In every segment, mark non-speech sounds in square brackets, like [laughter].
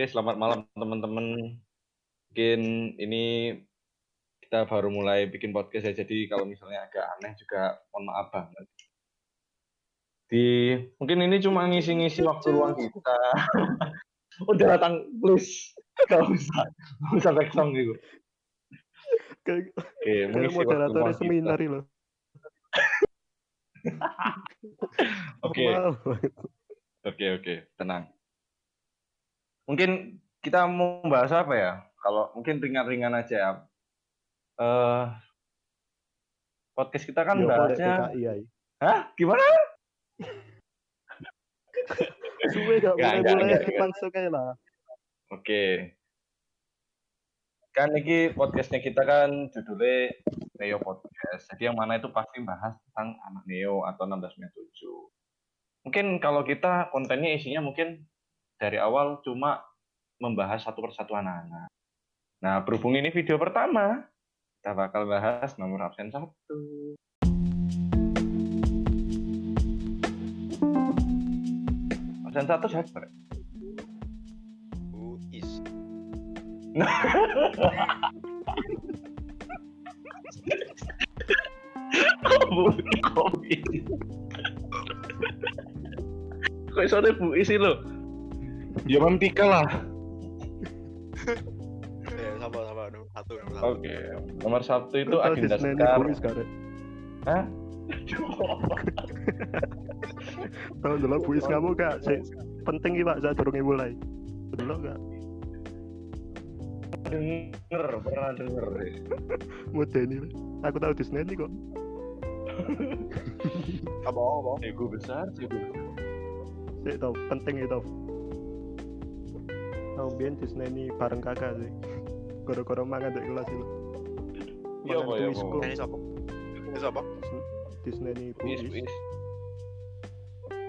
Oke, selamat malam teman-teman. Mungkin ini kita baru mulai bikin podcast ya, jadi kalau misalnya agak aneh juga mohon maaf banget. Di mungkin ini cuma ngisi-ngisi waktu luang kita. [laughs] Udah datang, please. Gak usah, gak usah back song gitu. Kayak [laughs] Oke, waktu moderator seminar loh. Oke. Oke oke, tenang. Mungkin kita mau bahas apa ya? Kalau mungkin ringan-ringan aja ya. Eh podcast kita kan Yo, ada bahasnya, PKI hah? Gimana? Suwe gak mulai-mulai langsung aja lah. Oke. Kan ini podcastnya kita kan judulnya Neo Podcast. Jadi yang mana itu pasti bahas tentang anak Neo atau 1697. Mungkin kalau kita kontennya isinya mungkin dari awal cuma membahas satu persatu anak-anak. Nah, berhubung ini video pertama, kita bakal bahas nomor absen satu. Absen satu siapa? Uis. [laughs] Bu kopi. Kok sore Bu isi lo? Ya Mam Tika lah. Ya, sabar sabar nomor satu nomor satu. Oke, nomor satu itu agenda ini sekar. Hah? Tahu dulu Buis kamu gak sih penting iki Pak saya durunge mulai. Dulu gak denger, pernah denger. deh. modeni. Aku tahu Disney ini kok. Apa apa? Ego besar, ego besar. Sik tau penting itu. Tahu biyen Disney ini bareng kakak sih. Koro-koro mangan di kelas itu. Iya, tuisku. Pak. Ini siapa? Ini siapa? Disney ini buis.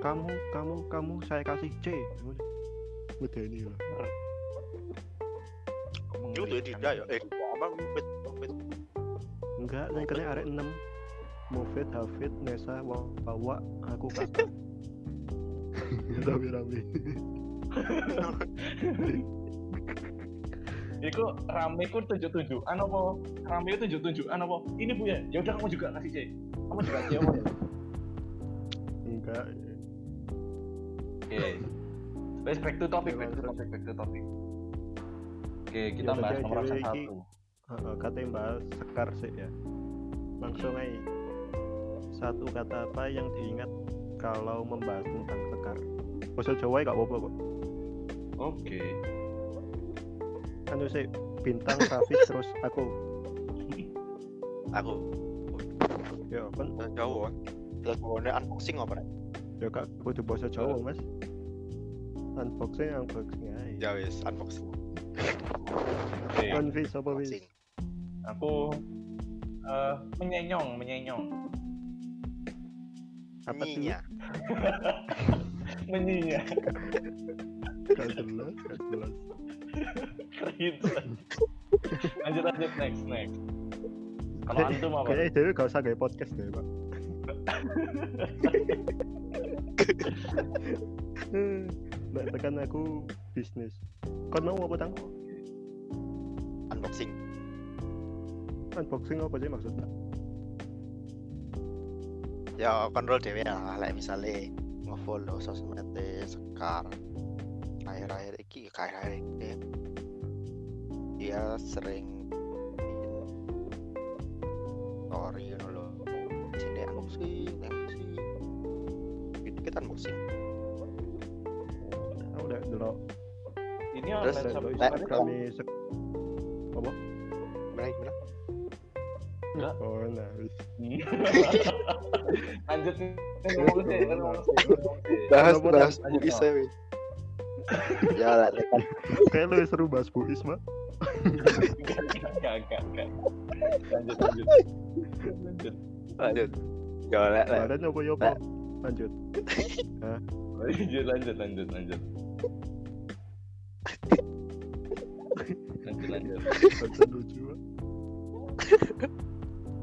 Kamu kamu kamu saya kasih C. Modeni lah. Itu dia tidak ya. Eh, apa? Wait, wait. Enggak, yang kena arek 6 Mufid, Hafid, Nesa, Wawa, aku kakak [laughs] Rame-rame Iku rame ku tunjuk-tunjukan apa? Rame itu tunjuk-tunjukan apa? Ini Bu ya. Ya udah kamu juga kasih C. Kamu juga C apa? Enggak, Oke. Wes back to topic, back to topic, back to topic. Oke, kita Ya, bahas nomor satu. Heeh, katanya bahas sekar sih ya Langsung aja Satu kata apa yang diingat kalau membahas tentang sekar Bahasa Jawa ya gak apa-apa kok Oke. Anu sih, bintang, [laughs] Raffi, terus aku Aku. Ya kan, Eh, Jauh kan. Terus mau unboxing apa nih? ya kak, kudu bahasa Jawa mas Unboxing, unboxing aja Ya wis, unboxing. Oke. Kan Fis, apa Fis? Aku eh menyenyong, menyenyong. Apa tuh? Nyinya. [laughs] Menyinya. [laughs] Gak jelas, gak jelas gitu. lanjut lanjut next next. Kalau antum apa? Kayaknya Dewi gak usah kayak podcast deh, Pak. Mbak tekan aku bisnis. Kon mau apa tang? Unboxing. Unboxing apa sih maksudnya? Ya kontrol dewe lah. Like misalnya nge-follow sosmednya Sekar. Akhir-akhir iki, akhir-akhir iki. Dia sering bikin story ngono lho. Sini unboxing, unboxing. Dikit unboxing. Aku udah dulu. Ini Terus, online shop Lek, Instagram. kami sek. Gimana gimana? Oh nah, wis. lanjut nih sih, sih, sih. bahas Apa, bahas lanjut, buis Bang. Ya ya lah tekan Kayak lu seru bahas Bu Isma. Enggak, enggak. Lanjut lanjut. Lanjut. lanjut ya lah lah ya, Pak? Lanjut. Lanjut lanjut lanjut lanjut. Lanjut lanjut. Lucu. Pak.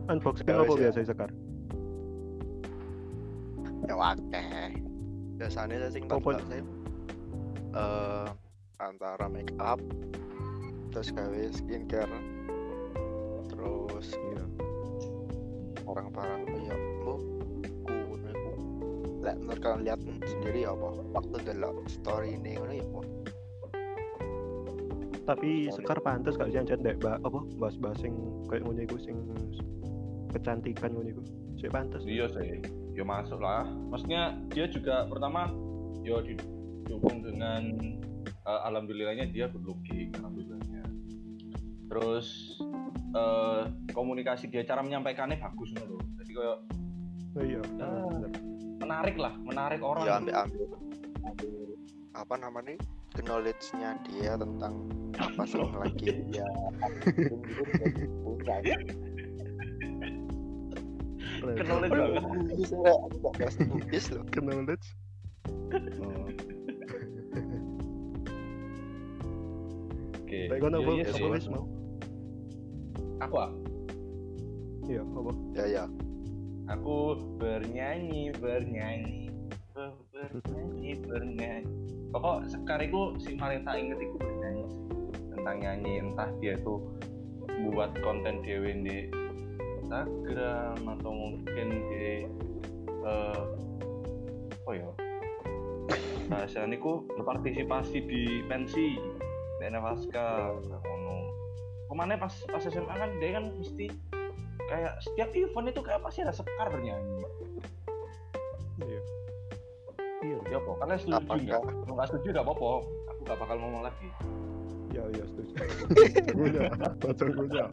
Unboxing Ya, apa ya. biasa sekar? ya wakeh biasanya saya sing tak Eh antara make up terus gawe skincare terus iya barang-barang kayak buku iku. Lek menurut kalian lihat sendiri apa? Waktu delok story ini ngono ya apa tapi sekar pantas gak sih anjir ndek mbak apa? Bahas-bahas sing kayak ngono iku sing kecantikan ngono iku. Sih pantas iya sih. Ya masuk lah. Maksudnya dia juga pertama ya didukung dengan eh, alhamdulillahnya dia good looking alhamdulillahnya terus eh, komunikasi dia cara menyampaikannya bagus loh jadi kayak oh iya Ah. bener. menarik lah menarik orang ya ambil ambil apa namanya knowledge-nya dia tentang apa sih lagi Keren. Knowledge banget. Knowledge kono Iya, apa iya aku ah, iya apa? Ya ya. Aku bernyanyi bernyanyi ber- bernyanyi bernyanyi. Pokok sekariku si paling tak inget iku bernyanyi tentang nyanyi entah dia itu buat konten dewe di Instagram atau mungkin di eh oh ya? Bahasa niku berpartisipasi di pensi Dana Pasca ngono ke mana pas pas SMA kan dia kan mesti kayak setiap event itu kayak pasti ada sekar bernyanyi. Iya. Iya ya apa kalian setuju Apakah- nggak kalau nggak setuju nggak apa-apa. Aku nggak bakal ngomong lagi. Iya iya setuju. Punya bacaan [laughs] punya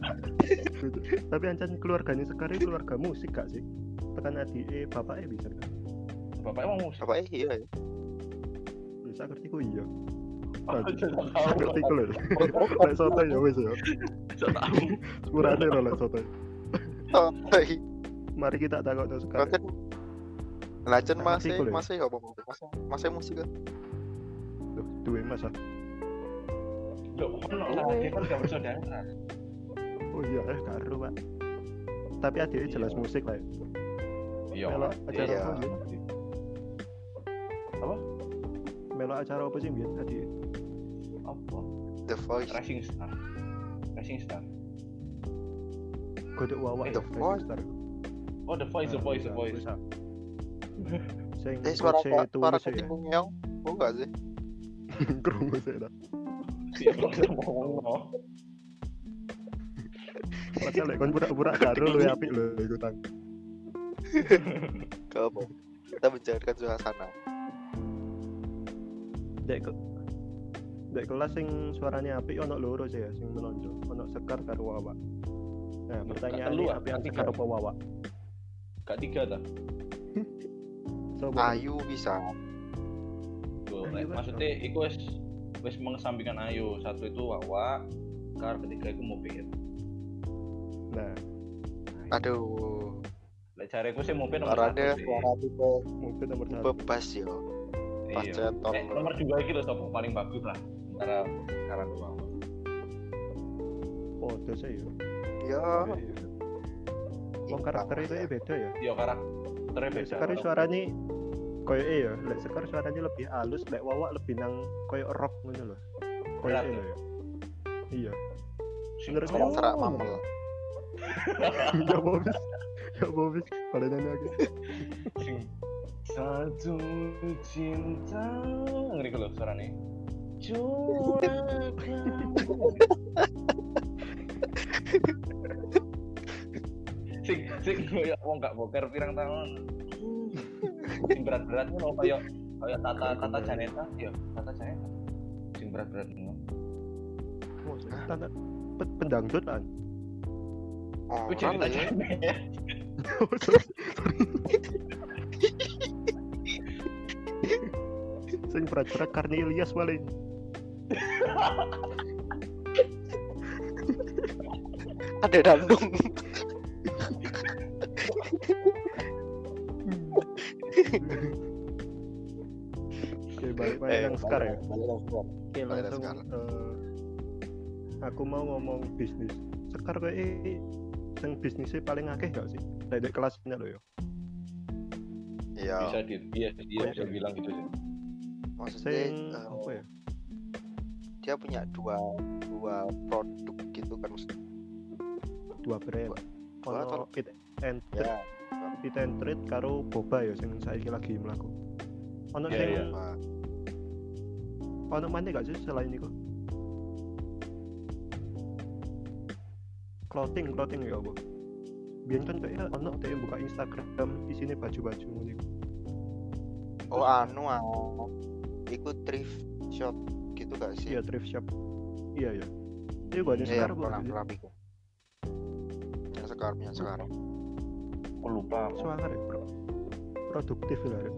Setuju. tapi ancan keluarganya sekarang keluarga musik gak sih? Tekan adik eh bapaknya bisa kan bapak emang musik. Apa eh iya. Ya bisa ngerti ku iya Aku Anjir, tidak tahu. Ngerti ku lho lek soto ya wis ya. Tahu. Sepurane lho lek soto oh iya mari kita takut sekarang. Lacen Nggak ngerti masih masih apa masih masih musik kan? Duh, duwe mas ah. Loh, ono lah dia kan gak bersaudara oh iya eh karo pak. Tapi adiknya jelas Iya. musik lah ya. iya. Melo acara Iya. apa biyen? Melo acara apa sih adiknya? apa The Voice Rising Star Rising Star Godok wawa Eh, ya, The Voice. Star. oh The Voice The Nah, Voice The Voice. Sing eh suara suara kucing ya. bungeong oh enggak sih [laughs] Krungu sih dah. kok bisa ngomong no Padahal lek kon pura-pura karo lu apik lho iku tang. kita mencairkan suasana Dek ke Dek kelas sing suaranya apik ono loro sih ya sing menonjol. Ono sekar karo wawa. Nah, Gak pertanyaannya telu, ah, apik apa wawa? gak tiga dah [laughs] Sopo? Ayu bisa. Eh, maksudnya iku wis wis mengesampingkan Ayu. Satu itu Wawa kar ketiga itu Mupin Nah, aduh. Lek cariku sih Mupin nomor suaranya satu suara tipe mungkin nomor tipe bass yo. Pas iya. eh, nomor dua gitu sopo? Paling bagus lah antara sekarang dua Oh, itu sih ya. ya. Oh, karakter itu ya beda ya. iya karakternya Lek beda sekar suaranya koyo e ya, lek sekar suaranya lebih halus, lek wawa lebih nang koyo rock ngono lho. Koyo Berat e ya? lho ya. Iya. Sing- Menurut serak serak mamel [laughs] ya bobis. Ya bobis. Pada nanya aku. sing satu cinta ngeri kalau suaranya sing sing kayak wong gak boker pirang tahun. Sing berat berat ngono kayak kayak tata tata janeta ya tata janeta. Sing berat berat ngono Oh, tanda pe- pendangdut kan. oh tata ya. Janeta. Oh, [laughs] sorry. [laughs] Sing berat-berat karena Ilyas paling. ada dandung Oke, balik Eh, yang sekar ya. balik yang sekar Oke, langsung eh, aku mau ngomong bisnis. Sekar kayak yang bisnisnya paling akeh gak sih? Dari kelasnya lo ya. iya bisa di dia dia Oh, bisa iya. bilang gitu sih maksudnya Sing eh, apa ya? dia punya dua dua produk gitu kan maksudnya dua brand. Dua. Atau ono fit and treat. Ya. Fit and treat karo boba ya sing saiki lagi mlaku. Ono Iya, sing iya. apa ono mana gak sih selain itu clothing clothing ya apa? Biar kan kayak ono dia buka Instagram isinya baju-baju ngono iku. oh anu ah ikut thrift shop gitu gak sih? Iya thrift shop. Iya ya itu gua ada Iya, sekarang pernah bukan pernah pikir yang sekarang yang sekarang. Aku lupa. ya bro. Produktif lah ya.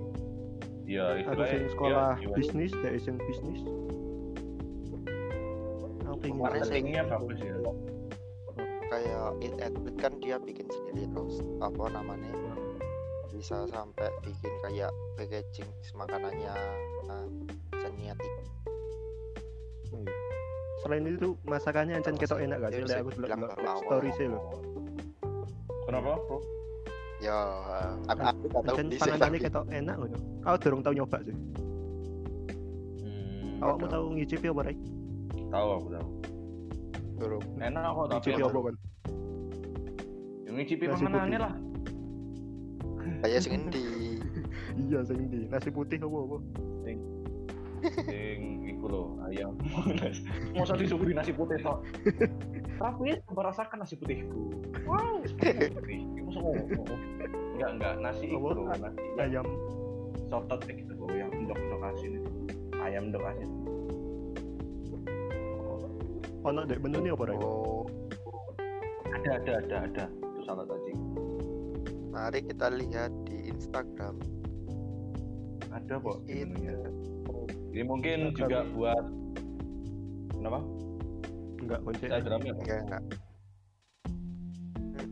Iya, sing dia sekolah jiwa- bisnis dari sing bisnis. Marketingnya bagus ya. kayak it Athlete kan dia bikin sendiri terus apa namanya bisa sampai bikin kayak packaging makanannya nah, seniatik Iya. selain itu masakannya ancam ketok enak gak sih bisa aku bilang story sih lo Kenapa, Bro? ya aku aku gak tahu panganannya ketok enak ngono aku durung tau nyoba sih Hmm, awakmu tahu. tau ngicipi apa Rai? tahu aku tahu. belum Enak kok tapi ngicipi apa kan? yang ngicipi panganannya lah. Kayak sing di [laughs] iya sing di nasi putih apa apa Sing iku lho, ayam. [laughs] Masa disuguhi nasi putih tok. [laughs] Tapi ya merasakan nasi putihku. Wow, nasi putih. Semua. Enggak, enggak nasi iku lho, nasi ayam sotot kayak gitu loh, yang endok-endok asin itu. Ayam endok asin. ono dek menu ini apa Rai? oh Ada, ada, ada, ada. Itu salah tadi. Mari kita lihat di Instagram Ada kok Itu. menunya. Ini mungkin Instagram. juga buat kenapa? enggak kunci Instagramnya Pak? enggak enggak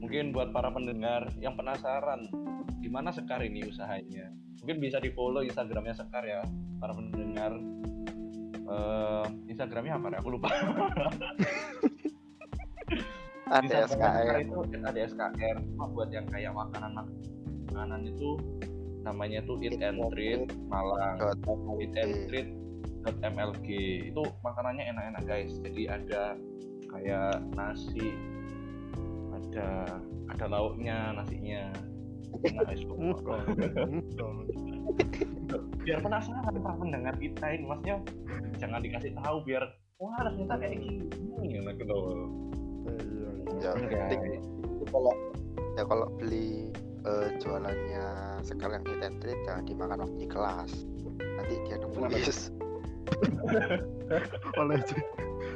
mungkin buat para pendengar yang penasaran gimana Sekar ini usahanya mungkin bisa di follow Instagramnya Sekar ya para pendengar Eh, Instagramnya apa ya? Aku lupa. [laughs] ada SKR itu ada SKR. Cuma buat yang kayak makanan makanan itu namanya tuh Eat and Treat Malang. Eat and Treat MLG itu makanannya enak-enak guys. Jadi ada kayak nasi, ada ada lauknya, nasinya. Enak guys [laughs] biar penasaran para pendengar kita ini maksudnya jangan dikasih tahu biar wah ternyata kayak gini ya gitu loh Iya, ya penting itu kalau ya kalau beli eh, jualannya sekarang hit and treat jangan dimakan waktu di kelas. Nanti dia nulis [laughs] oleh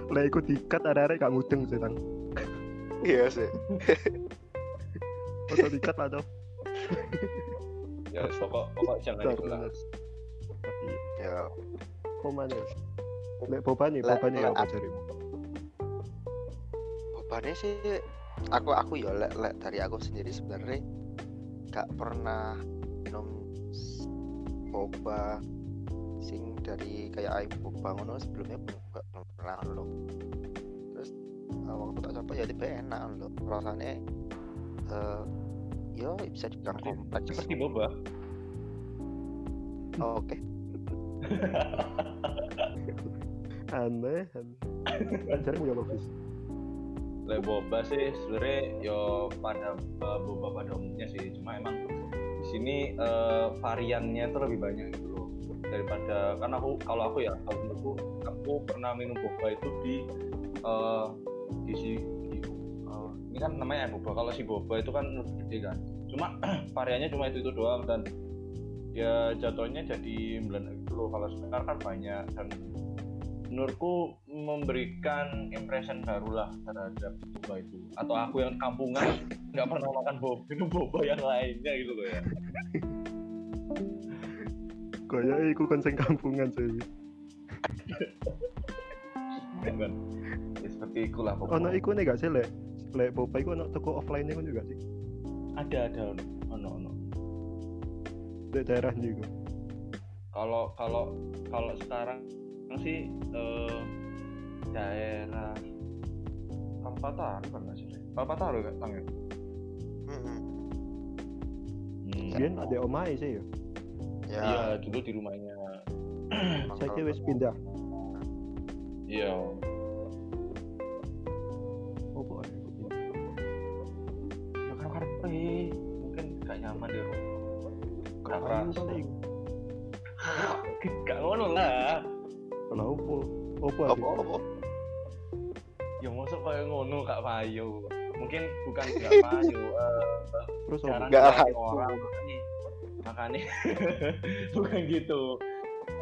oleh ikut dikat ada-ada gak mudeng sih tang. Iya sih. Atau dikat lah tuh ya pokok pokok jangan Betul, dikelas ya Komane. Lek boba nih, boba nih apa? Bebannya sih aku aku ya lek, lek dari aku sendiri sebenarnya gak pernah minum boba sing dari kayak air boba ngono sebelumnya belum gak belum pernah loh. Terus eh, waktu tak coba ya tiba enak loh. Rasanya eh yo bisa dibilang Seperti- kompleks. seperti boba Oh, oke. [laughs] Aneh, aneh. Carimu ya bagus. Boba sih sebenarnya yo pada eh, boba pada umumnya sih. Cuma emang di sini eh, variannya itu lebih banyak gitu loh. Daripada kan aku kalau aku ya kalau menurutku aku pernah minum boba itu di eh, di si di, eh, ini kan namanya boba. Kalau si boba itu kan gede kan. Cuma [clears throat] variannya cuma itu itu doang dan ya jatuhnya jadi melenak gitu loh. Kalau sekarang kan banyak dan menurutku memberikan impression barulah terhadap boba itu atau aku yang kampungan nggak pernah makan boba minum boba yang lainnya gitu loh ya Kayak iku kan sing kampungan sih. kan ya, seperti itulah Ono pokoknya iku nih gak sih lek lek boba iku ono toko offline-nya kan juga sih. ada ada ono ono Di daerah iku. kalau kalau kalau sekarang sih eh, daerah Kalpataru kan nggak sih Kalpataru kan tang ya Mm-mm. Hmm. Biyen ada omahe sih ya. ya. Iya dulu di rumahnya. [clears throat] Saya kalau- wis pindah. iya. Ini? ya kan karpe mungkin gak nyaman di rumah. Gak kerasa gak ngono lah Lah opo? Opo Apa ae? apa? ya masuk kayak ngono gak payu mungkin bukan gak [laughs] payu eh, Terus jarang opo? Nggak dilatih payu. orang makanya makanya [laughs] bukan gitu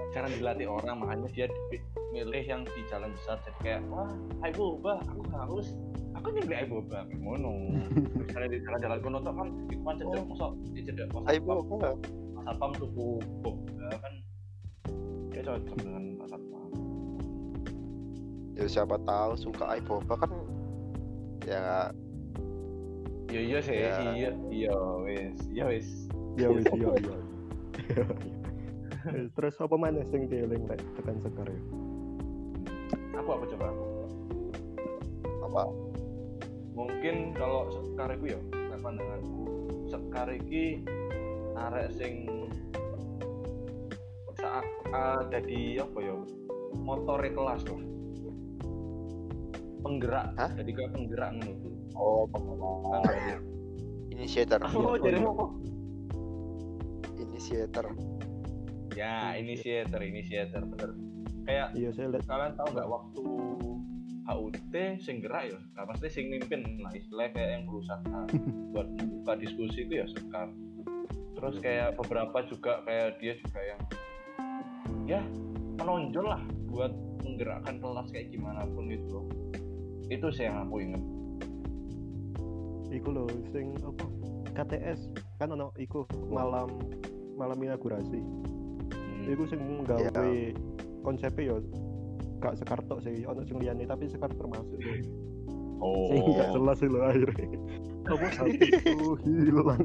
jarang dilatih orang makanya dia di- milih yang di jalan besar jadi kayak wah ayo boba aku harus aku nyembeli ayo boba ngono [laughs] misalnya di jalan-jalan kono tuh kan itu kan cedek mosok di cedek mosok Ayo apa? pasar pam tuku boba kan dia cocok dengan pasar pam Ya siapa tahu suka iBoba kan ya iya iya sih Ya. iya iya wis iya wis Ya wis [laughs] iya iya. Eh, [laughs] Terus apa mana sing dieling lek tekan sekar ya? aku apa coba apa? mungkin kalau sekar iku ya nek pandanganku sekar iki arek sing saat ada di apa ya motor kelas lah penggerak. Hah? jadi kayak penggerak ngono. Oh, pengalaman. Initiator. [laughs] oh jadi apa? Initiator. ya initiator initiator bener. Kayak Iya saya lihat. kalian tahu nggak waktu HUT sing gerak ya? Nah, pasti sing mimpin lah istilahnya kayak yang berusaha [laughs] buat membuka diskusi itu ya sekar. Terus kayak beberapa juga kayak dia juga yang ya menonjol lah buat menggerakkan kelas kayak gimana pun itu itu sih yang aku inget iku lho sing apa? KTS kan ono iku malam malam inaugurasi. Hmm. iku sing nggawe konsepnya ya gak sekar tok sih ono sing liyane tapi sekar termasuk. Oh. Sing gak jelas sih lho akhirnya. Apa hatiku [laughs] hilang?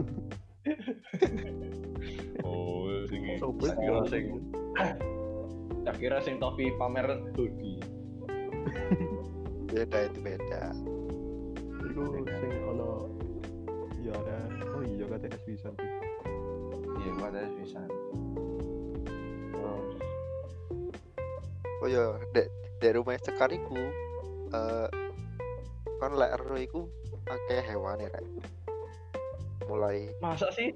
Oh sing Sopo kira sing tak kira sing topi pamer hoodie [laughs] Beda itu beda. iku sing ono ya ada. Oh iya KTS bisa sih. Iya gua ada bisa terus Oh ya, dek dek rumah Sekar iku eh kan lek ero iku akeh hewan ya, Rek. Mulai masa sih?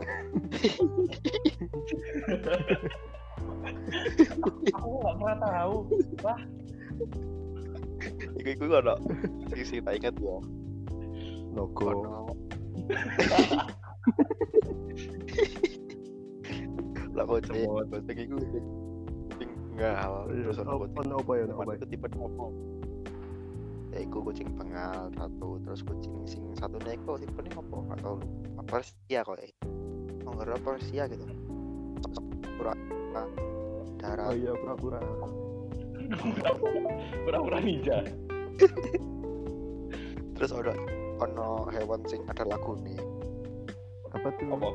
[laughs] Aku nggak pernah tahu. Wah iku iku ono sisi tak ingat ya. logo Ono [laughs] lah kucing, Semut. kucing iku ngal Iya, terus ono apa kucing. apa ya apa ya? itu tipe apa? Ya iku kucing pengal satu, terus kucing sing satu neko tipe ini apa? Atau apa Persia kok ya? Oh, enggak ada Persia gitu. Pura oh darat. iya pura-pura [laughs] pura-pura ninja [laughs] Terus ada ono hewan sing ada lagu nih. apa tuh apa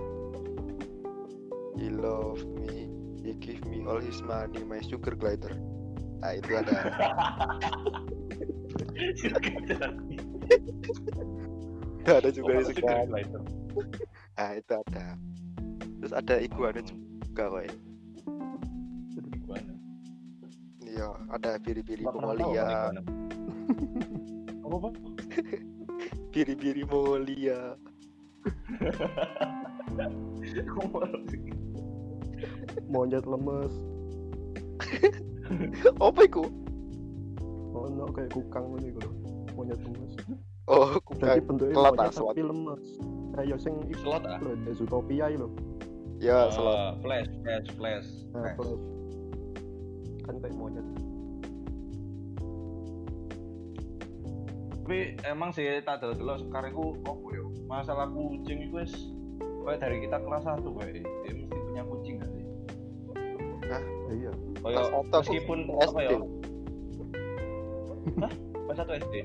He love me, he give me all his money, my sugar glider. Nah itu ada. [laughs] ada juga di sekarang. Nah itu ada. Terus ada iguana juga kok ya. Iya, ada biri-biri Mongolia. Apa apa [laughs] Biri-biri Mongolia. [laughs] monyet lemes [laughs] Apa iku? ono kayak kukang ngono iku lho monyet lemes Oh, jadi kukang. bentuknya telat monyet aswad. tapi lemes kayak sing iku slot ah Zootopia lho Ya, Ah, selamat. flash flash flash nah Flash. kan kayak monyet tapi emang sih tak dulu dulu sekarang aku apa ya masalah kucing itu wis kayak dari kita kelas satu kayak dia mesti punya kucing kan sih? Ya iya. Kayak meskipun apa ya pas satu SD?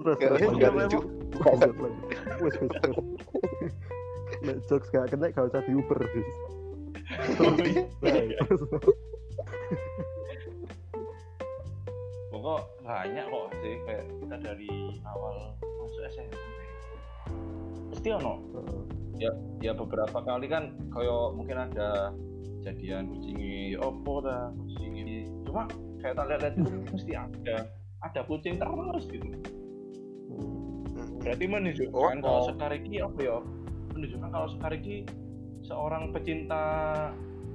Terus Gak- terus gak lanjut lucu. lanjut lanjut wes wes. Nek jokes gak kena gak usah diuber. [laughs] Terus, banyak kok sih kayak kita dari awal masuk SMP mesti ono. Heeh. ya beberapa kali kan kayak mungkin ada kejadian kucingnya opo dah kucingnya cuma kayak tak lihat itu [laughs] mesti ada. Ada kucing terus gitu. Hmm. berarti menunjukkan Oh, kalau oh. Sekar ini apa ya? Menunjukkan kalau Sekar ini seorang pecinta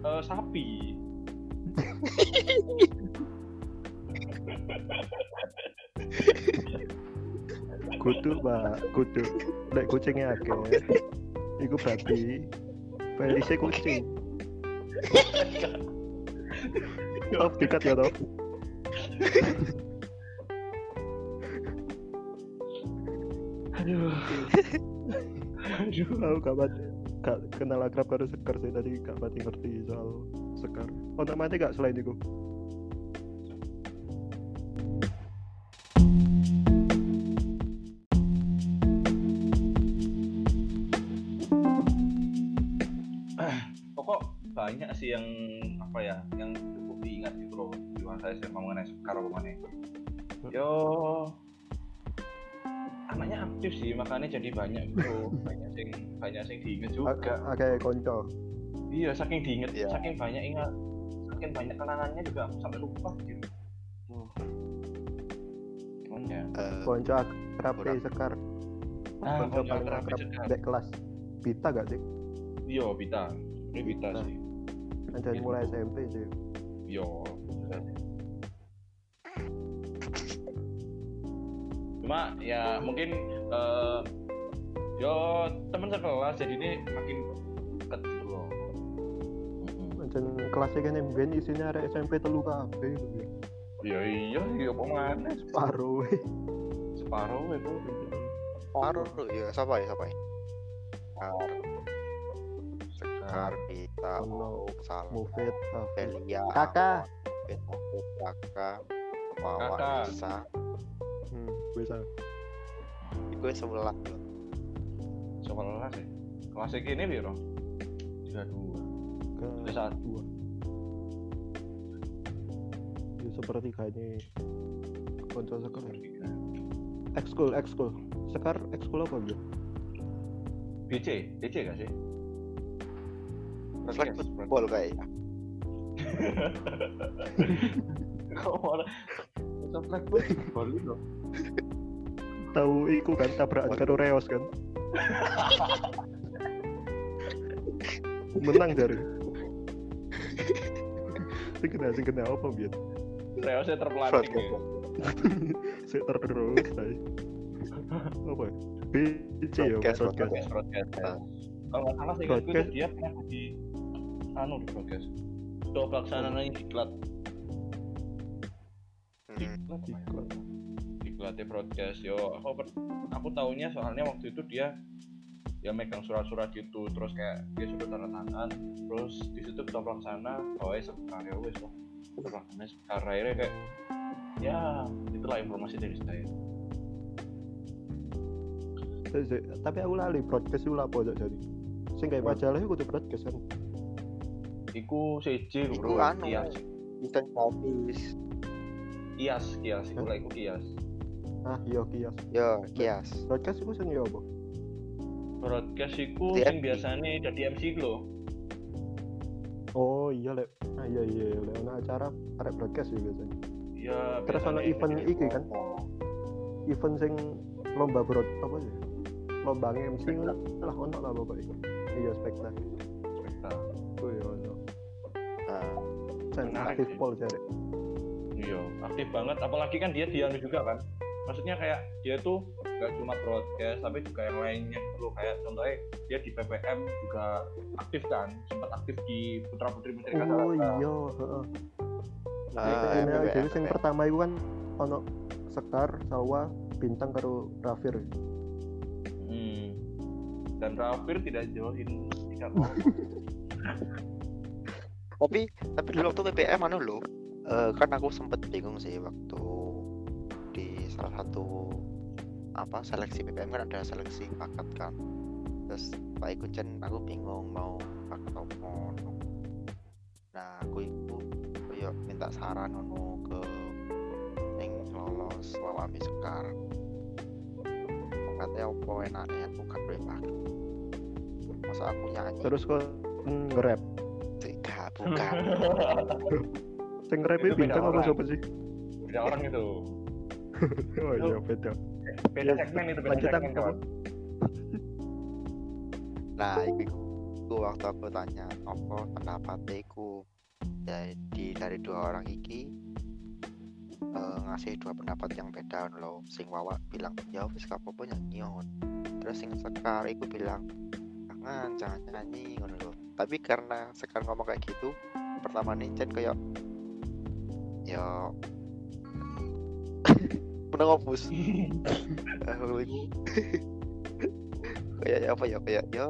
eh, sapi [laughs] kudu pak. Kudu. Lek kucingnya akeh iku berarti Felisnya kucing. Top dikat ya top aduh. Aduh. Aku gak gak kenal akrab karo sekar sih tadi gak pati ngerti soal sekar. Ono mati gak selain itu sih yang apa ya yang cukup diingat gitu loh di masa SMA mengenai Sekar apa mana yo anaknya aktif sih makanya jadi banyak gitu [laughs] banyak sing banyak sing diinget juga Oke, konco. iya saking diinget Iya. saking banyak ingat saking banyak kenangannya juga aku sampai lupa gitu Cuman ya Eh, Konco akrab sekar. Ah, Konco paling akrab akrab Sekar. dek kelas. Bita gak sih? iya Bita ini Bita Bita. sih Gitu. mulai SMP sih. yo cuma ya mungkin eh, yo teman sekelas jadi ini makin gitu loh Mm-mm. Anjir kelasnya kan ben isinya ada SMP telu kabeh. iya iya iya apa mana Paruh. separuh itu Paru ya siapa ya siapa ya? Sekar, Bita, Ono. Salam, Mufid. Delia, Kakak. Kakak, Wawa, Kakak. Nisa, Hmm, bisa. itu sebelah loh. sekelas sih kelas ini biro tiga dua Ke satu. Ya seperti kayaknya konco sekar. Ekskul, ekskul. Sekar ekskul apa gitu? BC BC gak sih Flag Broadcast, football kayaknya. Football itu Tahu iku kan tabrakan karo Reos kan. Menang dari. Sing kena sing kena apa biar? Reosnya terpelanting ya Saya terus saya. Apa? ya? BC ya, broadcast Ah. kalau nggak salah sih itu dia pernah di anu di broadcast Ketua pelaksanaannya diklat Hmm. diklat Diklat. diklatnya broadcast yo aku per- aku taunya soalnya waktu itu dia dia megang surat-surat gitu terus kayak dia sudah tanda tangan terus di situ ketua pelaksana oh ya sekarang wes loh ketua pelaksana sekarang akhirnya kayak ya itulah informasi dari saya. Tapi aku lali broadcast itu apa aja jadi. Sing kayak majalah itu kudu broadcast kan. Iku CJ Iku bro, anu. kias, Kita habis. kias, kias, iku lah iku kias. Ah, iya kias. Yo, kias. Broadcast itu sing ya apa? Broadcast iku sing biasanya dari MC iku lho. Oh iya lek. Ah iya iya lek ana acara arek broadcast ya biasanya. Ya, Terus ana event iki kan. Event sing lomba broad apa sih? Lomba MC Spektak. lah ono lah pokoknya. Iya spektak. Spektak. Sen Menarik aktif sih. pol jare. Iya, aktif banget. Apalagi kan dia dianu juga kan. Maksudnya kayak dia tuh gak cuma broadcast, tapi juga yang lainnya gitu loh. Kayak contohnya dia di PPM juga aktif kan. Sempat aktif di Putra Putri Menteri Oh iya, heeh. Ah, Ini MPPM, jadi MPPM. pertama itu kan ono Sekar, Sawa, Bintang karo Rafir. Hmm. Dan Rafir tidak jauhin tidak mau. [laughs] tapi tapi dulu waktu PPM anu lo eh, kan aku sempet bingung sih waktu di salah satu apa seleksi PPM kan ada seleksi paket kan. Terus Pak Ikuncen aku bingung mau paket apa nah aku itu koyo minta saran ngono ke yang lolos lalami sekar. Katanya apa enaknya aku kan paket masa aku nyanyi? Terus kok nge-rap. Sih gak bukan [laughs] Sing rap bincang apa siapa sih? beda orang itu. [laughs] Oh iya beda. beda segmen itu beda Lanjutan segmen kawan. [laughs] Nah itu waktu aku tanya apa pendapatnya iku jadi dari dua orang iki eh, ngasih dua pendapat yang beda loh sing wawa bilang ya wis gak apa-apa nyanyi terus sing sekar iku bilang jangan jangan nyanyi ngono tapi karena sekar ngomong kayak gitu pertama nih Chen kayak ya [laughs] menang opus [laughs] [laughs] kayak apa ya kayak ya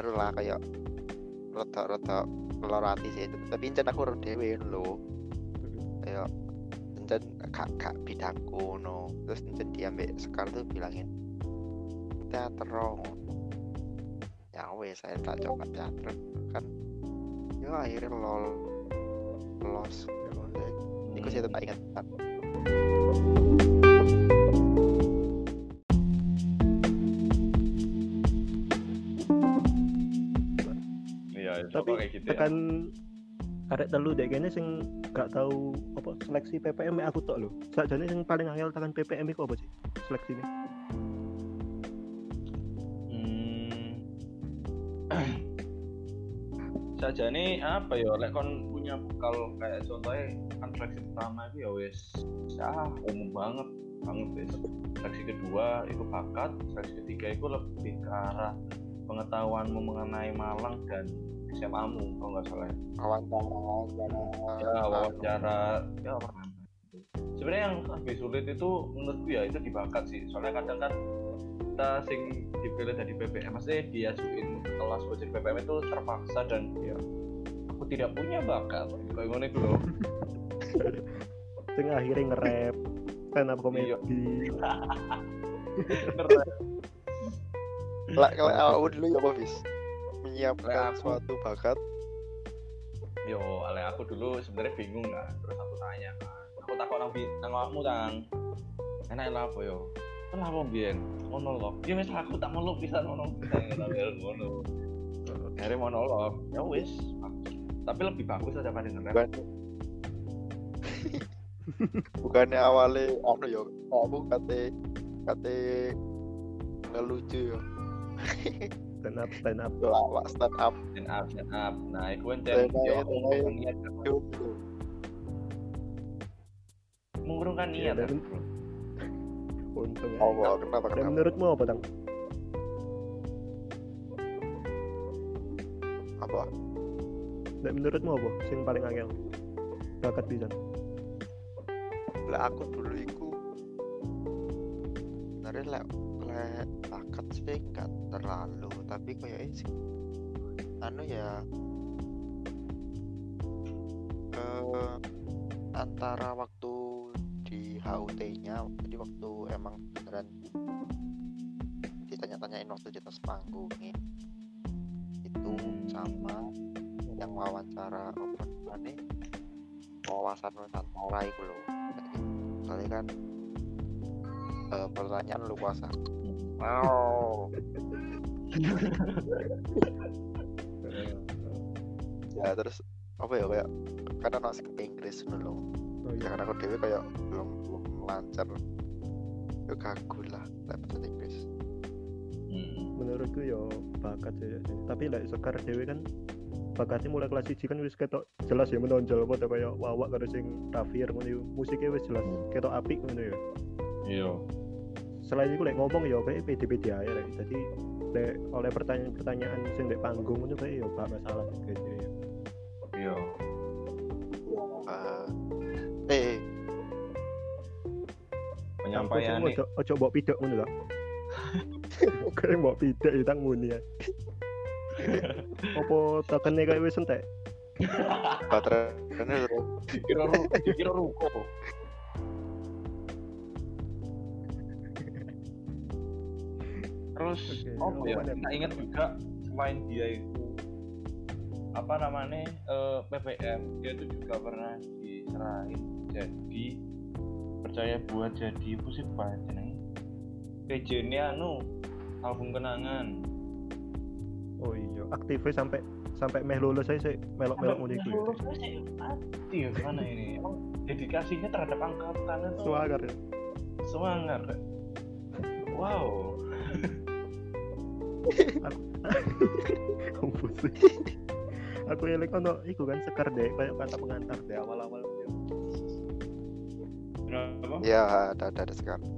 aduh lah kayak rada lelor hati sih tapi encen aku rada dewe lho. Kayak encen gak gak bidangku no terus encen dia ambek sekar tuh bilangin teater ya wes saya tak coba teater kan ya akhirnya lol los Iku sih tak ingat iya Tapi kayak gitu ya tekan arek telu dek kene sing gak tahu apa seleksi PPM aku tok lho. Sakjane sing paling angel tekan PPM iku apa sih? Seleksi ini. Saja nih apa ya lek kon punya bekal kayak contohnya seleksi pertama itu ya wes ya umum banget banget wes seleksi kedua itu bakat seleksi ketiga itu lebih ke arah pengetahuanmu mengenai Malang dan SMA mu kalau nggak salah ya. wawancara ya wawancara. Ya sebenarnya yang lebih sulit itu menurutku ya itu di bakat sih. Soalnya kadang kan kita sing dipilih dari PPM maksudnya diajuin ke kelas buat jadi PPM itu terpaksa dan ya aku tidak punya bakat. Kayak ngono itu loh. [laughs] Sing akhirnya nge-rap stand up comedy. [laughs] lah kalau aku dulu ya bis menyiapkan aku- suatu bakat. Yo ale aku dulu sebenarnya bingung kan. Terus aku tanya kan. Aku takut nang bi- nang awakmu tang. Enak lah apa yo kenapa biyen monolog. Ya wis aku tak monolog. Bisa ngono ngono akhirnya monolog. Ya wis tapi lebih bagus daripada nge-rap bukan. Bukannya awalnya anu yo aku kate kate ngelucu yo [laughs] Stand up stand up. lawak stand up. Stand up stand up. Nah aku stand up. ngurungkan niat mengurungkan Iya, niat dan- Untung ya. Allah kenapa Dan kenapa menurutmu apa tang? apa Dan menurutmu apa? Sing paling angel. Bakat bisa. lah aku dulu iku sebenarnya lek lek bakat sih nggak terlalu tapi kayak sih anu ya eh antara waktu di HUT-nya jadi waktu emang beneran ditanya-tanyain waktu di atas panggungnya itu sama yang wawancara apa namanya wawasan Nusantara itu loh. Soalnya kan eh, pertanyaan lu puasa. Wow. Ya terus apa ya kayak karena nasi Inggris dulu Oh ya iya. karena aku dewe kayak belum belum lancar ya kagu lah lek bahasa Inggris Hmm. Menurutku yo bakat sih. ya. Tapi lek sekar dewe kan bakatnya mulai kelas 1 kan wis ketok jelas ya menonjol padha kaya wawak karo sing Rafir ngono yo. Musiknya wis jelas ketok apik ngono ya. iya Selain itu lek ngomong ya kayak pede-pede aja lek. Jadi lek oleh pertanyaan-pertanyaan sing ndek panggung ngono kayak yo gak masalah guys ya. iya penyampaian Ojo ojo mbok pidok ngono lah. [laughs] Oke mbok pidok ya tang muni ya. [laughs] Apa tekene kayak wis entek? baterai ini terus dikira ru- dikira ruko terus apa ya kita ingat juga selain dia itu apa namanya eh, PPM dia itu juga pernah diserahin jadi percaya buat jadi musik apa jenenge PJ ini anu album kenangan Oh iya, aktifnya sampai sampai meh lulus saya sih melok-melok ngono iku. ya. lulus saya ya gimana ini emang dedikasinya terhadap angkatan itu Suagar ya. semangat wow Kampus. Aku eling ono iku kan sekar deh kayak kata pengantar deh awal-awal. Kenapa? Ya ada ada, ada sekar deh.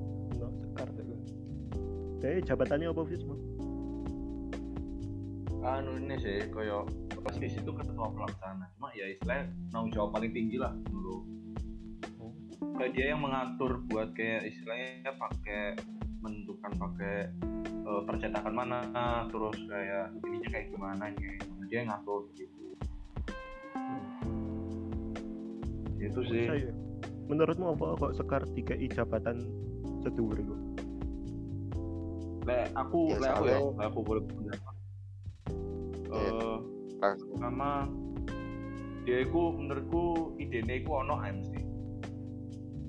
Deh jabatannya apa Fis? Mo? anu ini sih koyo pasti itu ketua pelaksana. Cuma ya istilahnya tanggung jawab paling tinggi lah dulu kayak dia yang mengatur buat kayak istilahnya pakai menentukan pakai eh, percetakan mana terus kayak ininya kayak gimana kayak dia yang ngatur gitu. Itu sih. Saya, menurutmu apa kok sekar tiga jabatan sedulur itu? le aku Ya, le aku ya le aku boleh pendapat Ya. eh pertama dia itu menurutku idenya itu ono MC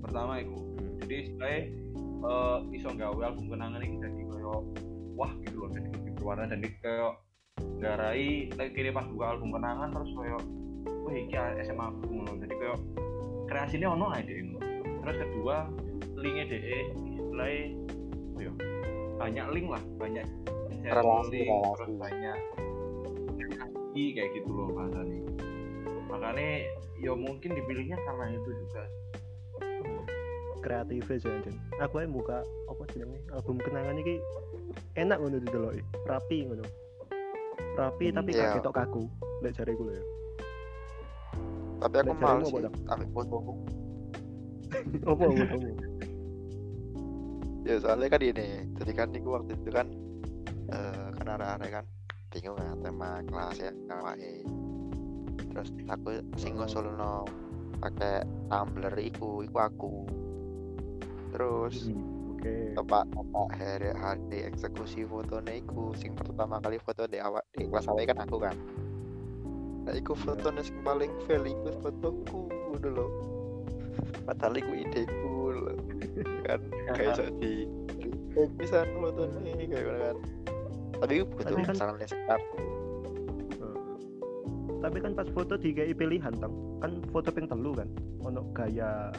pertama itu Hmm. jadi istilahnya eh iso gawe album kenangan ini jadi kayak wah gitu loh jadi lebih berwarna dan dia kayak garai lagi kini pas buka album kenangan terus kayak wah iki SMA aku ngono jadi kayak kreasinya ono aja ini terus kedua linknya DE istilahnya oh ya banyak link lah banyak Relasi, terus banyak relasi kayak gitu loh bahasanya makanya ya mungkin dipilihnya karena itu juga kreatif aja anjing. Aku aja buka apa jenenge album kenangan iki enak ngono dideloki, rapi ngono. Rapi Hmm, tapi iya. gak ketok kaku. Lek jariku lho ya. Tapi aku jarimu sih [laughs] apa, Dam? ambil fotoku Apa fotomu? ya soalnya kan ini jadi kan niku waktu itu kan eh kan arek-arek kan bingung kan tema kelas ya awake terus aku sing Oh. ngusulno pakai tumbler iku iku aku terus Oke. tepak tepak hari hari eksekusi fotonya iku sing pertama kali foto di awak di kelas awake kan aku kan iku fotonya sing paling fail iku fotoku dulu padahal iku ideku lho. kan kayak iso di bisa fotonya kayak gitu kan tapi iku butuh kan- misalnya sekitar Heeh. Tapi kan pas foto dikai pilihan tang. Kan foto ping telu kan. Ono gaya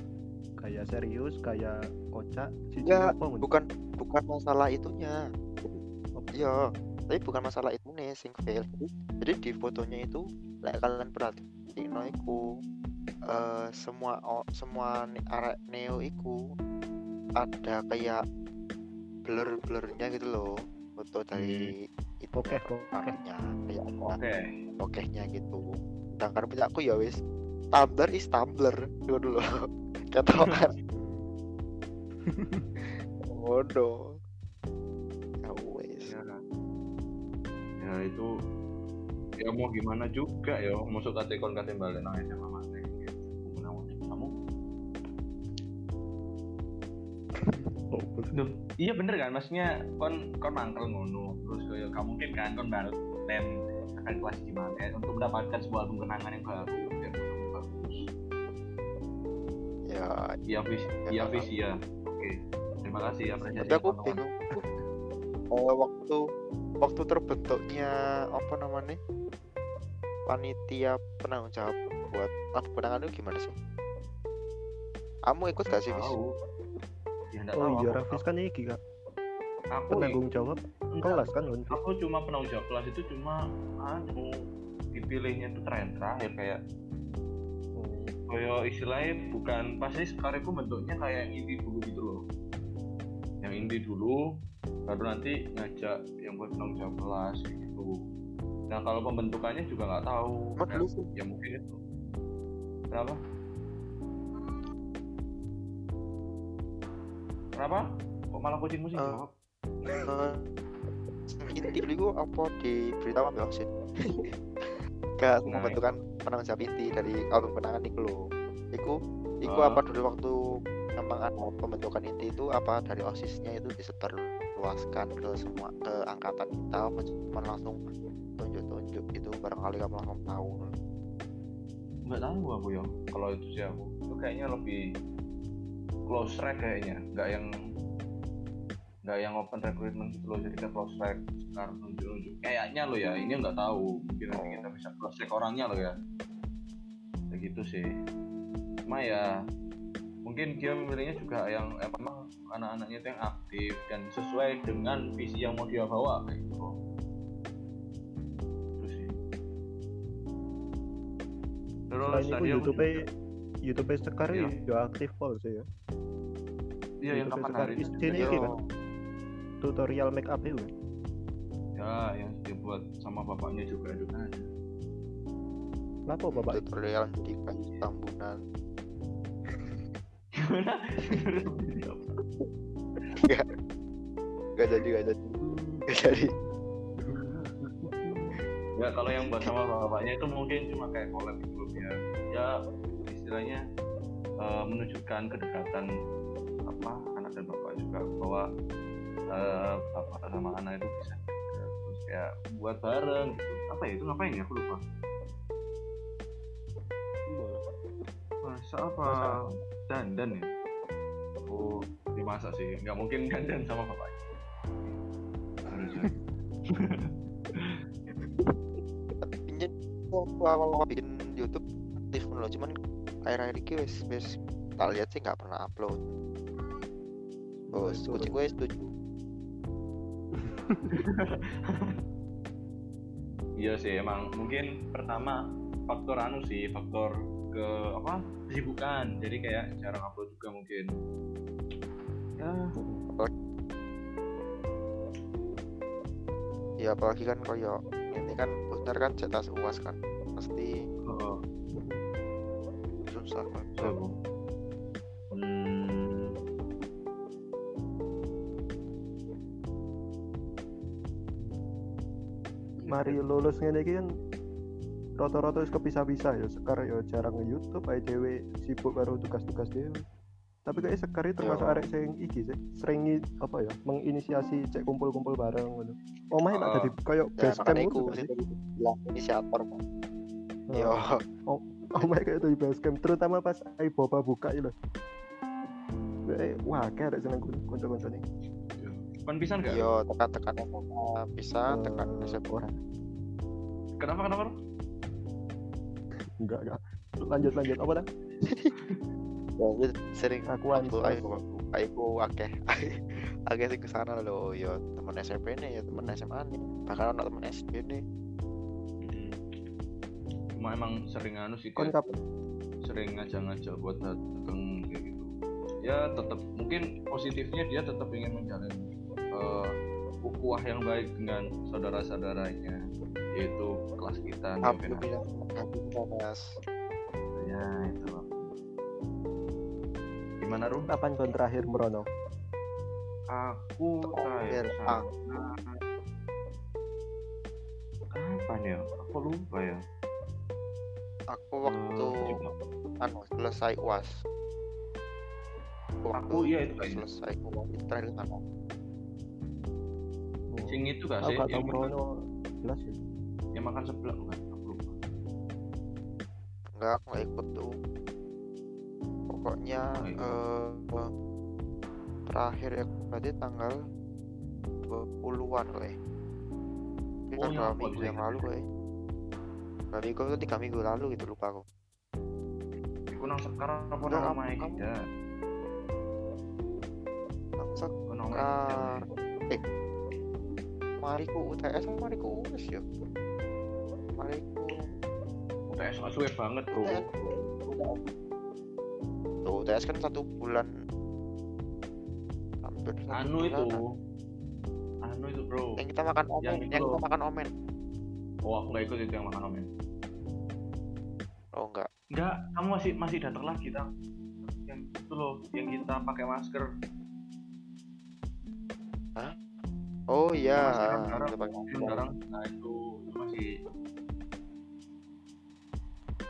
gaya serius, gaya kocak, siji Ya, ngono. bukan bukan masalah itunya iya tapi bukan masalah itu nih sing fail. Jadi, jadi di fotonya itu lek kalian perhatiin iku eh semua o- semua ni- arek neo iku ada kayak blur blurnya gitu loh foto dari itu Oke, oke. areknya kayak ada oke. okehnya gitu. Sedangkan punya aku ya wis Tumblr is Tumblr. Dulu [laughs] dulu ketokan. [laughs] Bodoh ya itu ya mau gimana juga ya masuk kate kon kate balik nang SMA mana kamu? Oh, Duh, iya bener kan? Maksudnya kon kon mangkel ngono terus kayak kamu mungkin kan kon balik dan akan kelas gimana ya, untuk mendapatkan sebuah album kenangan yang baru fotomu bagus. Ya iya vis Ya, iya Kak. vis iya oke terima kasih apresiasi tapi aku bingung Eh, waktu waktu terbentuknya apa namanya panitia penanggung jawab buat album kenangan itu gimana sih? Kamu ikut gak sih tahu. Ya enggak Oh tahu iya, aku, Rafis kan iki kak aku penanggung jawab enggak, kelas kan kan. aku cuma penanggung jawab kelas itu cuma anu dipilihnya itu terakhir terakhir kayak Oh, kayak istilahnya bukan pasti sekarang itu bentuknya kayak yang inti dulu gitu loh. Yang inti dulu baru nanti ngajak yang buat penanggung jawab kelas gitu. Nah kalau pembentukannya juga nggak tahu. Ya, ya mungkin itu. Kenapa? Kenapa? Kok malah kucingmu sih Eh, jawab. Eh, inti dulu apa di berita apa sih gak [laughs] Nah, membentukkan penanggung jawab inti dari album kenangan itu loh. Iku iku Ah. apa dulu waktu memang ada pembentukan inti itu apa? Dari osisnya itu disebarluaskan ke semua ke angkatan kita cuma langsung tunjuk-tunjuk gitu barangkali kamu langsung tahu. Nggak tahu aku ya kalau itu sih aku itu kayaknya lebih close track kayaknya. Nggak yang nggak yang open recruitment gitu loh jadi ke cross check sekarang nunjuk kayaknya lo ya ini nggak tahu. Mungkin nanti kita bisa cross check orangnya lo ya. Kayak gitu sih. Cuma ya mungkin dia memilihnya juga yang emang anak-anaknya itu yang aktif dan sesuai dengan visi yang mau dia bawa kayak gitu itu sih terus Selain itu tadi YouTube juga- YouTube Sekar Iya. ya aktif pol sih ya. iya yang kapan hari juga ini ya. kan tutorial make up itu. kan? ya yang dibuat sama bapaknya juga itu kan. Kenapa bapak? tutorial di tambunan gimana? Gak jadi gak jadi. Gak jadi. Ya kalau yang buat sama bapaknya itu mungkin cuma kayak collab gitu loh, biar ya istilahnya eh, menunjukkan kedekatan apa anak dan bapak juga bahwa eh, bapak sama anak itu bisa terus kayak buat bareng gitu. Apa ya itu ngapain ya? Aku lupa. Masa apa dandan ya? Oh dimasak sih. Nggak mungkin dandan sama bapaknya harusnya. Pinjam waktu awal awal bikin YouTube aktif loh cuman akhir-akhir ini wes wes tak lihat sih nggak pernah upload. Oh Wes, kucing gue setuju. [laughs] Iya sih emang mungkin pertama faktor anu sih faktor ke apa kesibukan. Jadi kayak jarang upload juga mungkin. Ya. Ya apalagi kan koyo ini kan bener kan cetas uas kan pasti oh, susah kan oh. Hmm, Mari lulus ngene iki kan rata-rata wis kepisah-pisah ya Sekar ya jarang nge YouTube ae dhewe sibuk karo tugas-tugas dhewe. Tapi kayak Sekar itu termasuk Ya. arek sing iki sih sering apa ya menginisiasi cek kumpul-kumpul bareng ngono. Omahe tak Oh. dadi koyo ya base camp gak bilang inisiator kan yo Oh. Omahe kayak dari base camp terutama pas ai boba buka itu. Eh, wah, kayak ada seneng kanca-kanca nih. kan bisa nggak yo tekan-tekan bisa tekan Eh, SMA ora. kenapa kenapa Enggak, enggak. Lanjut lanjut apa dah? [laughs] ya gue sering Aku ansos. aku aku akeh [laughs] akeh sing ke sana loh yo temen SMP nih ya temen SMA nih bahkan anak temen SD nih Hmm. cuma emang sering anu sih kapan? sering ngajak-ngajak buat dateng kayak gitu ya tetap mungkin positifnya dia tetap ingin menjalin eh, ukhuwah yang baik dengan saudara-saudaranya. Yaitu kelas kita alhamdulillah mas. Ya itu. Gimana Rum? Kapan kon terakhir merono? aku Terakhir, ah. sana kapan ya? Aku lupa ya. Aku waktu anu selesai uas waktu Aku, iya, itu selesai uas terakhir kan sing itu gak Aku sih? gak tau yang, merono jelas ya. yang makan sebelah bukan? Aku lupa. Enggak aku nggak ikut tuh. Pokoknya Oh, eh terakhir ya berarti tanggal 20-an kok ya ini Oh, kan apa minggu yang lalu kok ya dua minggu itu tiga minggu lalu gitu lupa aku. Iku nang sekarang apa nang langsung Iku nang Ah, kita. Mariku UTS mariku UTS ya mariku UTS gak suwe banget, Bro. UTS Tuh, UTS kan satu bulan hampir satu Anu itu. bulanan. Anu itu, Bro. yang kita makan omen Yang yang, kita makan omen Oh, aku gak ikut itu yang makan omen. oh enggak Enggak, kamu masih masih datang lagi, Tang. Yang itu loh, yang kita pakai masker. Oh iya kan sekarang, sekarang, nah itu, masih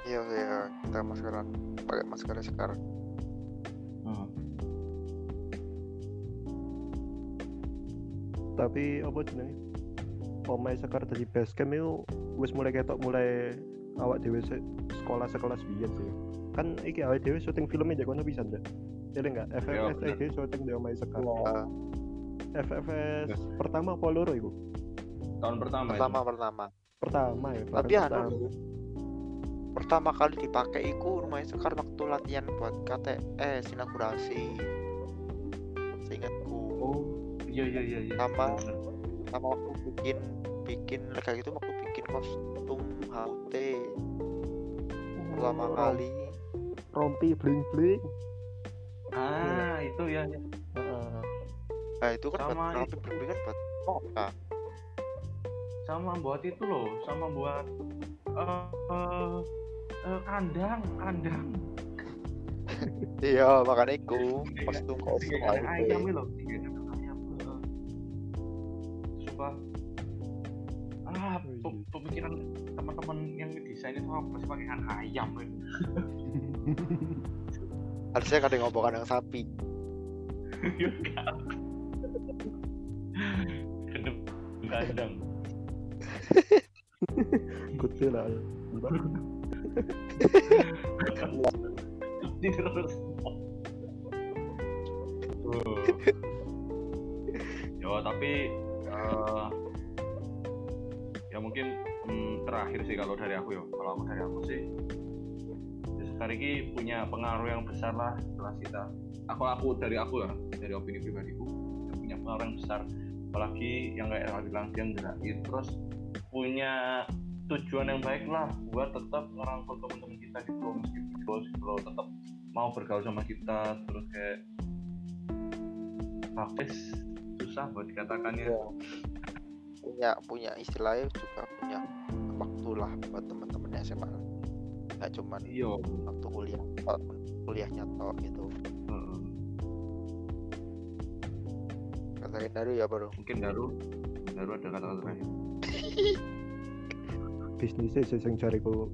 iya iya kita maskeran pakai masker sekarang hmm. Tapi apa jenenge? Omahe Sekar dadi base camp itu wis mulai ketok mulai awak dhewe se- sekolah sekelas biyen sih. Kan iki awake dhewe syuting filmnya jadi kono pisan, Dak. Jadi enggak? Iya, FFS iki syuting di Omahe Sekar. FFS pertama apa loro iku? tahun pertama itu. pertama pertama Pertama ya. tapi anu pertama. pertama kali dipakai iku rumahnya sekar waktu latihan buat KTS inaugurasi seingatku oh iya iya iya iya Sama. Sama waktu bikin bikin lega gitu waktu bikin kostum HUT pertama Oh, kali rompi bling bling. ah itu ya, ya. Nah itu kan Sama buat tapi berbeda kan buat Moka sama buat itu loh sama buat eh eh, eh, kandang kandang. [laughs] Iya makanya iku Tiga kandang HUT ayam itu loh ayam eh. sumpah. Ah Oh, iya. pemikiran teman-teman yang desain itu apa sih pakai ayam itu harusnya kadang ngomong kandang sapi. [laughs] Ya, kandang Gede [laughs] lah. terus ya tapi eh, ya mungkin hmm, terakhir sih kalau dari aku ya kalau aku dari aku sih. Sekarang ini punya pengaruh yang besar lah setelah kita. Aku aku dari aku ya dari opini pribadiku punya pengaruh yang besar apalagi yang kayak Rawi bilang dia terus punya tujuan yang baik lah buat tetap ngerangkul teman-teman kita gitu loh meskipun bos gitu loh tetap mau bergaul sama kita terus kayak praktis susah buat dikatakan ya Iya. punya punya istilahnya juga punya waktu lah buat teman-teman SMA nggak cuman iya waktu kuliah kuliahnya tok gitu Heeh. Kata Daru ya baru mungkin Daru Daru ada kata-kata terakhir [laughs] Bisnisnya sih sing jariku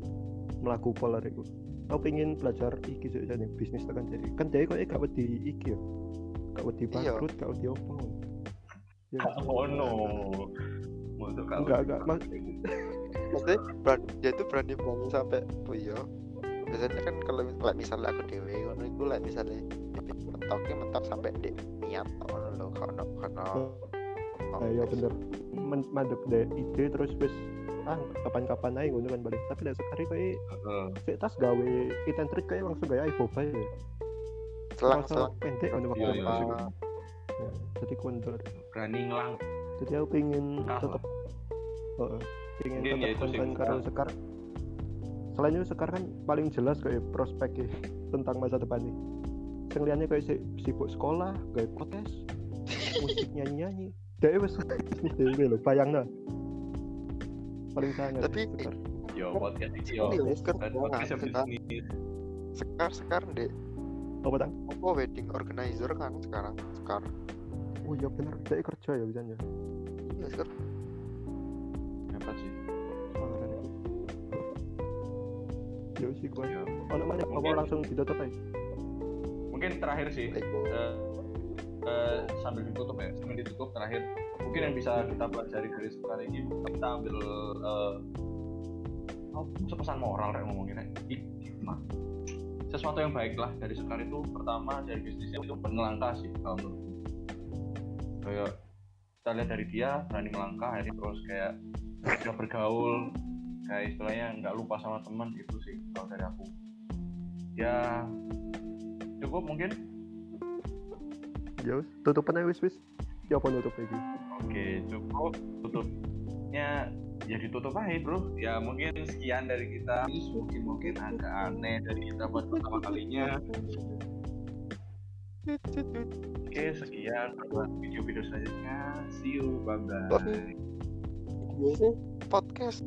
melaku pola iku. Aku pengen belajar iki sih jadi bisnis tekan jadi. Kan dia kok gak wedi iki ya. Gak wedi Iya. bangkrut, gak wedi opo. Ya, oh no kalau enggak enggak mas maksudnya berani, dia tuh berani banget sampai oh iya biasanya kan kalau misalnya aku dewe ngono iku like misalnya mentoknya mentok sampai di niat lho karena karena Oh. Iya bener. Men- mandek deh ide terus wis ah kapan-kapan aja ngono kan balik tapi lah sekali kayak Heeh. sik tas gawe item trade kayak langsung gaya boba ya selang selang. pendek ngono Iya, waktu iya, iya. iku. Ya, jadi kondor berani ngelang. Jadi aku pengen Ah, tetap pengen ya tetap konten karo Sekar. sekar. Selain itu sekar kan paling jelas kayak prospeknya [laughs] tentang masa depan nih yang liannya kayak si, sibuk sekolah kayak protes musik nyanyi nyanyi dia wes bisnis dewe [laughs] loh bayang paling sangat Tapi- sekar yo podcast yo. Ini sekarang podcast bisnis sekarang sekarang deh apa tang? Apa wedding organizer kan sekarang? Sekarang. Oh iya bener. Dia kerja ya bisa iya sekarang. Apa sih? Ya sih gua. Yo. oh namanya apa langsung ditutup aja mungkin terakhir sih eh, eh, sambil ditutup ya sambil ditutup terakhir. Mungkin yang bisa kita pelajari dari sekarang ini kita ambil eh, oh, pesan moral kayak ngomongin hikmah. Sesuatu yang baik lah dari sekarang itu pertama dari bisnisnya itu berlangkah sih kalau menurutku. Kayak kita lihat dari dia berani melangkah akhirnya terus kayak bisa bergaul kayak istilahnya nggak lupa sama teman itu sih kalau dari aku. Ya cukup mungkin ya tutupan aja wis wis ya apa nutup lagi Oke, cukup tutupnya ya ditutup aja bro. Ya mungkin sekian dari kita. Ini mungkin mungkin agak aneh dari kita buat pertama kalinya. Oke, sekian buat video-video selanjutnya. See you, bye bye. Podcast